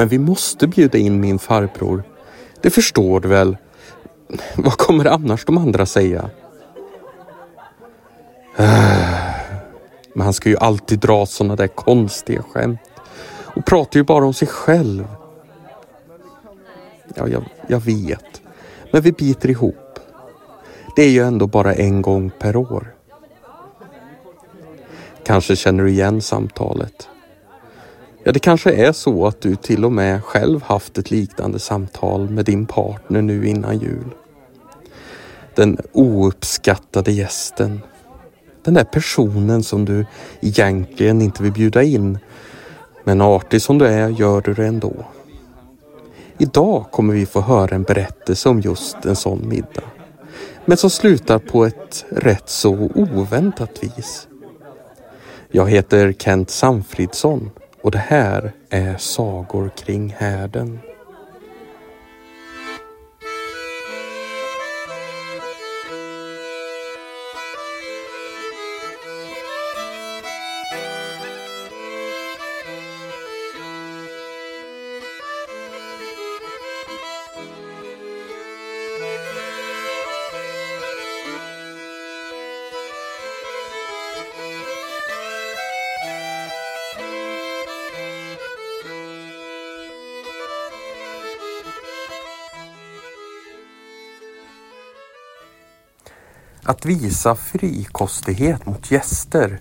Men vi måste bjuda in min farbror. Det förstår du väl? Vad kommer annars de andra säga? Men han ska ju alltid dra sådana där konstiga skämt och pratar ju bara om sig själv. Ja, jag, jag vet. Men vi biter ihop. Det är ju ändå bara en gång per år. Kanske känner du igen samtalet. Ja, det kanske är så att du till och med själv haft ett liknande samtal med din partner nu innan jul. Den ouppskattade gästen. Den där personen som du egentligen inte vill bjuda in. Men artig som du är gör du det ändå. Idag kommer vi få höra en berättelse om just en sån middag. Men som slutar på ett rätt så oväntat vis. Jag heter Kent Samfridsson och det här är Sagor kring härden. Att visa frikostighet mot gäster,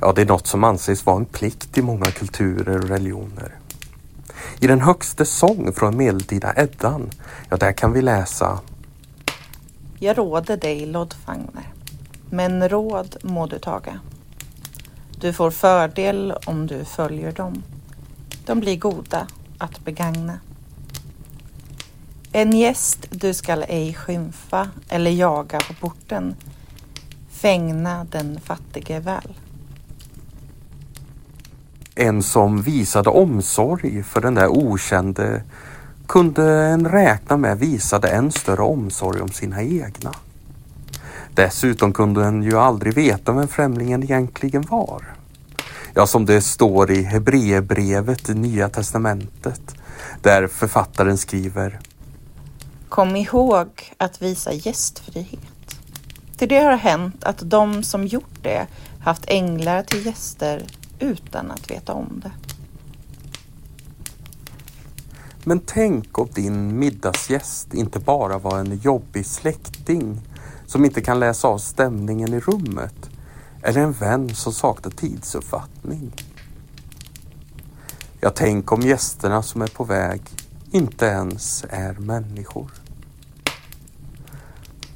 ja det är något som anses vara en plikt i många kulturer och religioner. I den högste sång från medeltida Eddan, ja där kan vi läsa Jag råder dig, Lodfagner, men råd må du taga. Du får fördel om du följer dem. De blir goda att begagna. En gäst du skall ej skymfa eller jaga på porten. Fängna den fattige väl. En som visade omsorg för den där okände kunde en räkna med visade än större omsorg om sina egna. Dessutom kunde en ju aldrig veta vem främlingen egentligen var. Ja, som det står i Hebreerbrevet i Nya Testamentet, där författaren skriver Kom ihåg att visa gästfrihet. Till det har hänt att de som gjort det haft änglar till gäster utan att veta om det. Men tänk om din middagsgäst inte bara var en jobbig släkting som inte kan läsa av stämningen i rummet eller en vän som saknar tidsuppfattning. Jag tänk om gästerna som är på väg inte ens är människor.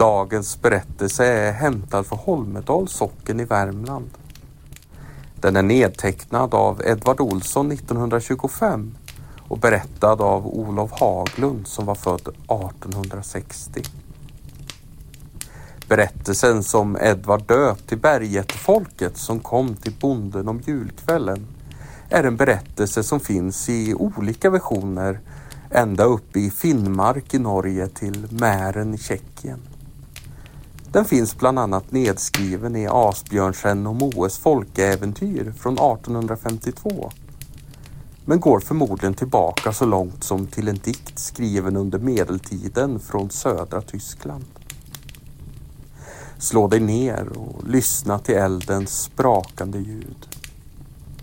Dagens berättelse är hämtad från Holmedals socken i Värmland. Den är nedtecknad av Edvard Olsson 1925 och berättad av Olof Haglund som var född 1860. Berättelsen som Edvard döpt till bergetfolket som kom till bonden om julkvällen är en berättelse som finns i olika versioner ända upp i Finnmark i Norge till Mären i Tjeckien. Den finns bland annat nedskriven i Asbjörnsen och Moes folkäventyr från 1852. Men går förmodligen tillbaka så långt som till en dikt skriven under medeltiden från södra Tyskland. Slå dig ner och lyssna till eldens sprakande ljud.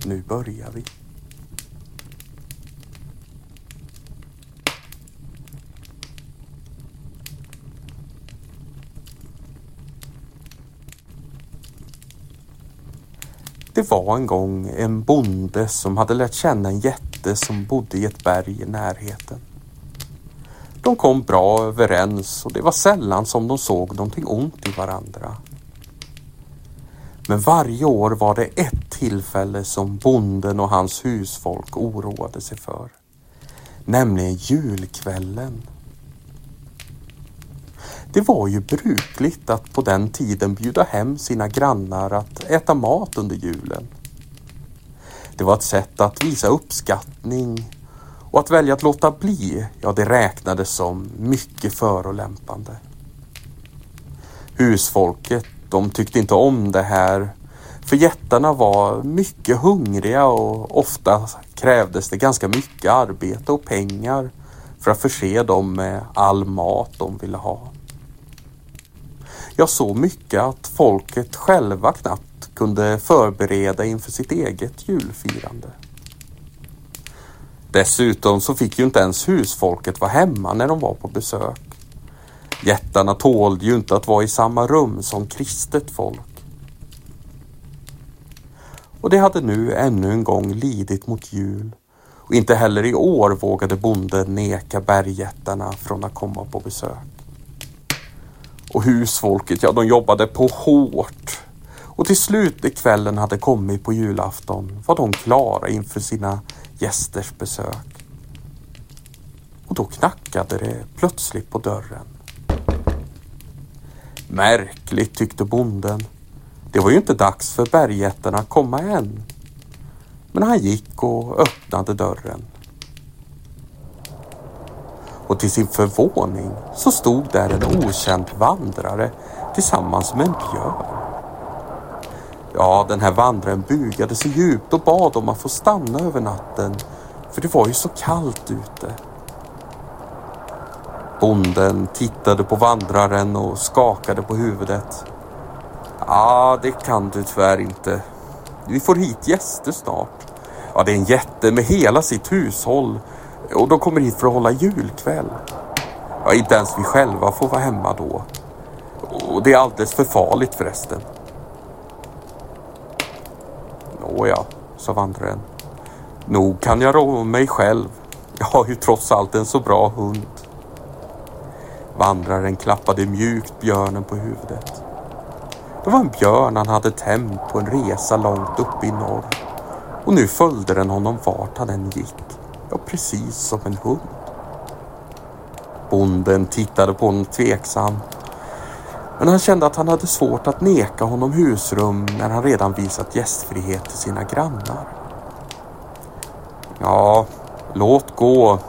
Nu börjar vi. Det var en gång en bonde som hade lärt känna en jätte som bodde i ett berg i närheten. De kom bra överens och det var sällan som de såg någonting ont i varandra. Men varje år var det ett tillfälle som bonden och hans husfolk oroade sig för. Nämligen julkvällen. Det var ju brukligt att på den tiden bjuda hem sina grannar att äta mat under julen. Det var ett sätt att visa uppskattning och att välja att låta bli, ja det räknades som mycket förolämpande. Husfolket, de tyckte inte om det här för jättarna var mycket hungriga och ofta krävdes det ganska mycket arbete och pengar för att förse dem med all mat de ville ha. Jag såg mycket att folket själva knappt kunde förbereda inför sitt eget julfirande. Dessutom så fick ju inte ens husfolket vara hemma när de var på besök. Jättarna tålde ju inte att vara i samma rum som kristet folk. Och det hade nu ännu en gång lidit mot jul och inte heller i år vågade bonden neka bergjättarna från att komma på besök. Och husfolket, ja de jobbade på hårt. Och till slut när kvällen hade kommit på julafton var de klara inför sina gästers besök. Och då knackade det plötsligt på dörren. Märkligt tyckte bonden. Det var ju inte dags för bergjättarna att komma än. Men han gick och öppnade dörren. Och till sin förvåning så stod där en okänd vandrare tillsammans med en björn. Ja, den här vandraren bugade sig djupt och bad om att få stanna över natten för det var ju så kallt ute. Bonden tittade på vandraren och skakade på huvudet. Ja, det kan du tyvärr inte. Vi får hit gäster snart. Ja, det är en jätte med hela sitt hushåll och de kommer hit för att hålla julkväll. Ja, inte ens vi själva får vara hemma då. Och det är alldeles för farligt förresten. Nåja, sa vandraren. Nog kan jag rå mig själv. Jag har ju trots allt en så bra hund. Vandraren klappade mjukt björnen på huvudet. Det var en björn han hade tämt på en resa långt uppe i norr. Och nu följde den honom vart han än gick. Ja, precis som en hund. Bonden tittade på honom tveksamt. Men han kände att han hade svårt att neka honom husrum när han redan visat gästfrihet till sina grannar. Ja, låt gå.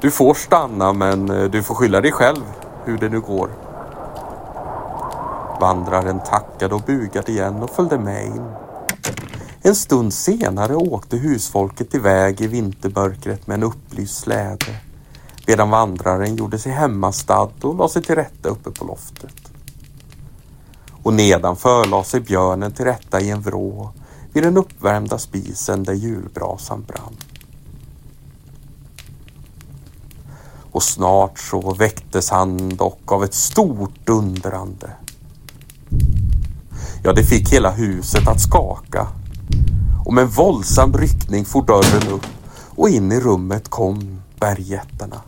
Du får stanna men eh, du får skylla dig själv hur det nu går. Vandraren tackade och bugade igen och följde med in. En stund senare åkte husfolket iväg i vintermörkret med en upplyst släde medan vandraren gjorde sig hemmastad och la sig till rätta uppe på loftet. Och nedanför la sig björnen till rätta i en vrå vid den uppvärmda spisen där julbrasan brann. Och snart så väcktes han dock av ett stort undrande. Ja, det fick hela huset att skaka. Och med en våldsam ryckning for dörren upp och in i rummet kom bergjättarna.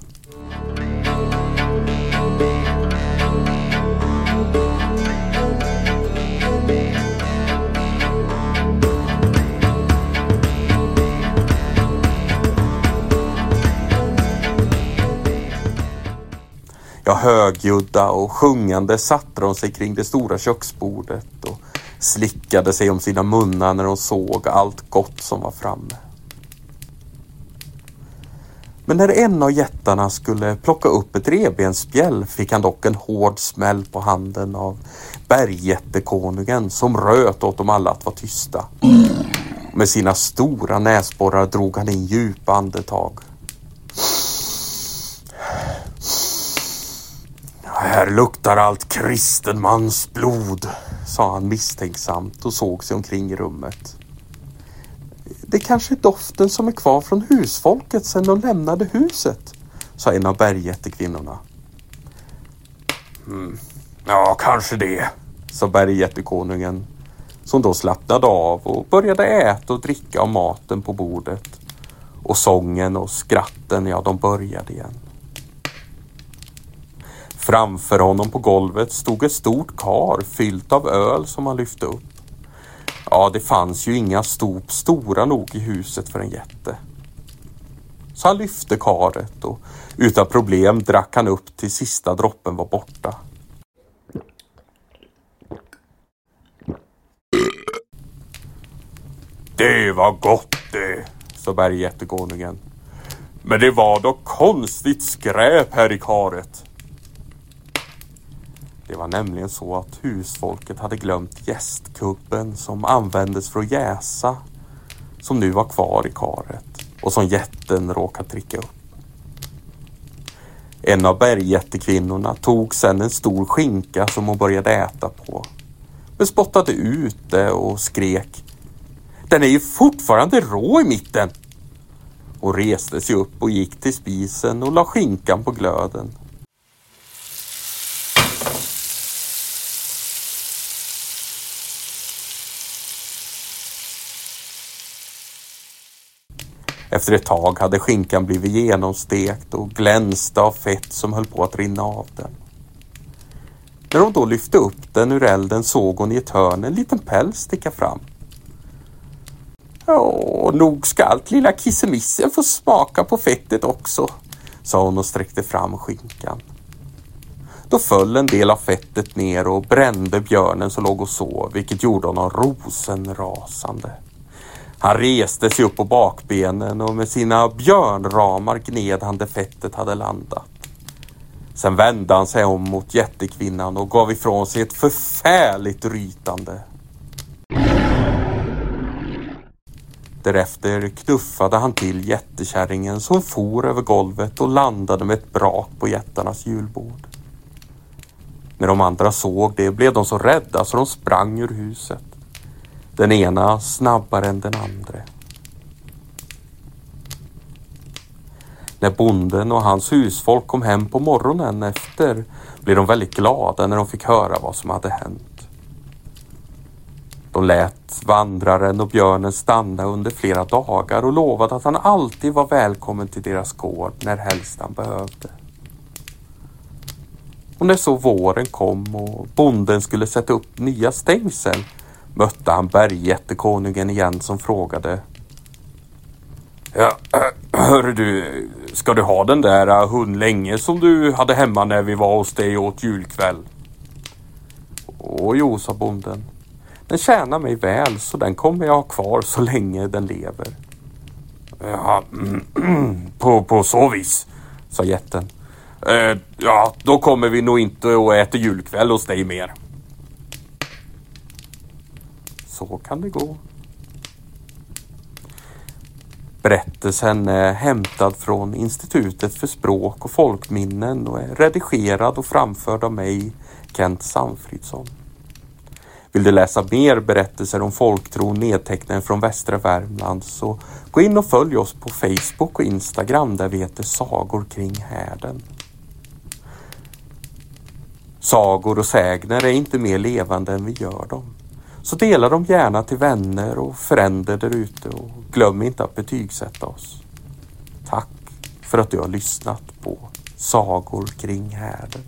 Ja, högljudda och sjungande satte de sig kring det stora köksbordet och slickade sig om sina munnar när de såg allt gott som var framme. Men när en av jättarna skulle plocka upp ett revbensspjäll fick han dock en hård smäll på handen av bergjättekonungen som röt åt dem alla att vara tysta. Med sina stora näsborrar drog han in djupa andetag. Här luktar allt kristen mans blod, sa han misstänksamt och såg sig omkring i rummet. Det kanske är doften som är kvar från husfolket sedan de lämnade huset, sa en av bergjättekvinnorna. Mm. Ja, kanske det, sa bergjättekonungen som då slappnade av och började äta och dricka av maten på bordet. Och sången och skratten, ja, de började igen. Framför honom på golvet stod ett stort kar fyllt av öl som han lyfte upp. Ja, det fanns ju inga stop stora nog i huset för en jätte. Så han lyfte karet och utan problem drack han upp till sista droppen var borta. Det var gott det, sa bergjättekonungen. Men det var dock konstigt skräp här i karet. Det var nämligen så att husfolket hade glömt gästkubben som användes för att jäsa som nu var kvar i karet och som jätten råkat dricka upp. En av bergjättekvinnorna tog sedan en stor skinka som hon började äta på. Men spottade ut det och skrek. Den är ju fortfarande rå i mitten! Och reste sig upp och gick till spisen och la skinkan på glöden. Efter ett tag hade skinkan blivit genomstekt och glänste av fett som höll på att rinna av den. När hon då lyfte upp den ur elden såg hon i ett hörn en liten päls sticka fram. Åh, nog ska allt lilla kissemissen få smaka på fettet också, sa hon och sträckte fram skinkan. Då föll en del av fettet ner och brände björnen som låg och sov, vilket gjorde honom rosenrasande. Han reste sig upp på bakbenen och med sina björnramar gned han där fettet hade landat. Sen vände han sig om mot jättekvinnan och gav ifrån sig ett förfärligt rytande. Därefter knuffade han till jättekärringen som for över golvet och landade med ett brak på jättarnas julbord. När de andra såg det blev de så rädda så de sprang ur huset. Den ena snabbare än den andra. När bonden och hans husfolk kom hem på morgonen efter blev de väldigt glada när de fick höra vad som hade hänt. De lät vandraren och björnen stanna under flera dagar och lovade att han alltid var välkommen till deras gård när helst han behövde. Och när så våren kom och bonden skulle sätta upp nya stängsel mötte han bergjättekonungen igen som frågade. Ja, hörru du, ska du ha den där äh, hund länge som du hade hemma när vi var hos dig åt julkväll? Åh jo, sa bonden. Den tjänar mig väl så den kommer jag ha kvar så länge den lever. Ja, på, på så vis, sa jätten. Äh, ja, då kommer vi nog inte att äta julkväll hos dig mer. Så kan det gå. Berättelsen är hämtad från Institutet för språk och folkminnen och är redigerad och framförd av mig, Kent Sanfridsson. Vill du läsa mer berättelser om folktron nedtecknade från västra Värmland så gå in och följ oss på Facebook och Instagram där vi heter Sagor kring härden. Sagor och sägner är inte mer levande än vi gör dem. Så dela dem gärna till vänner och fränder där ute och glöm inte att betygsätta oss. Tack för att du har lyssnat på Sagor kring härden.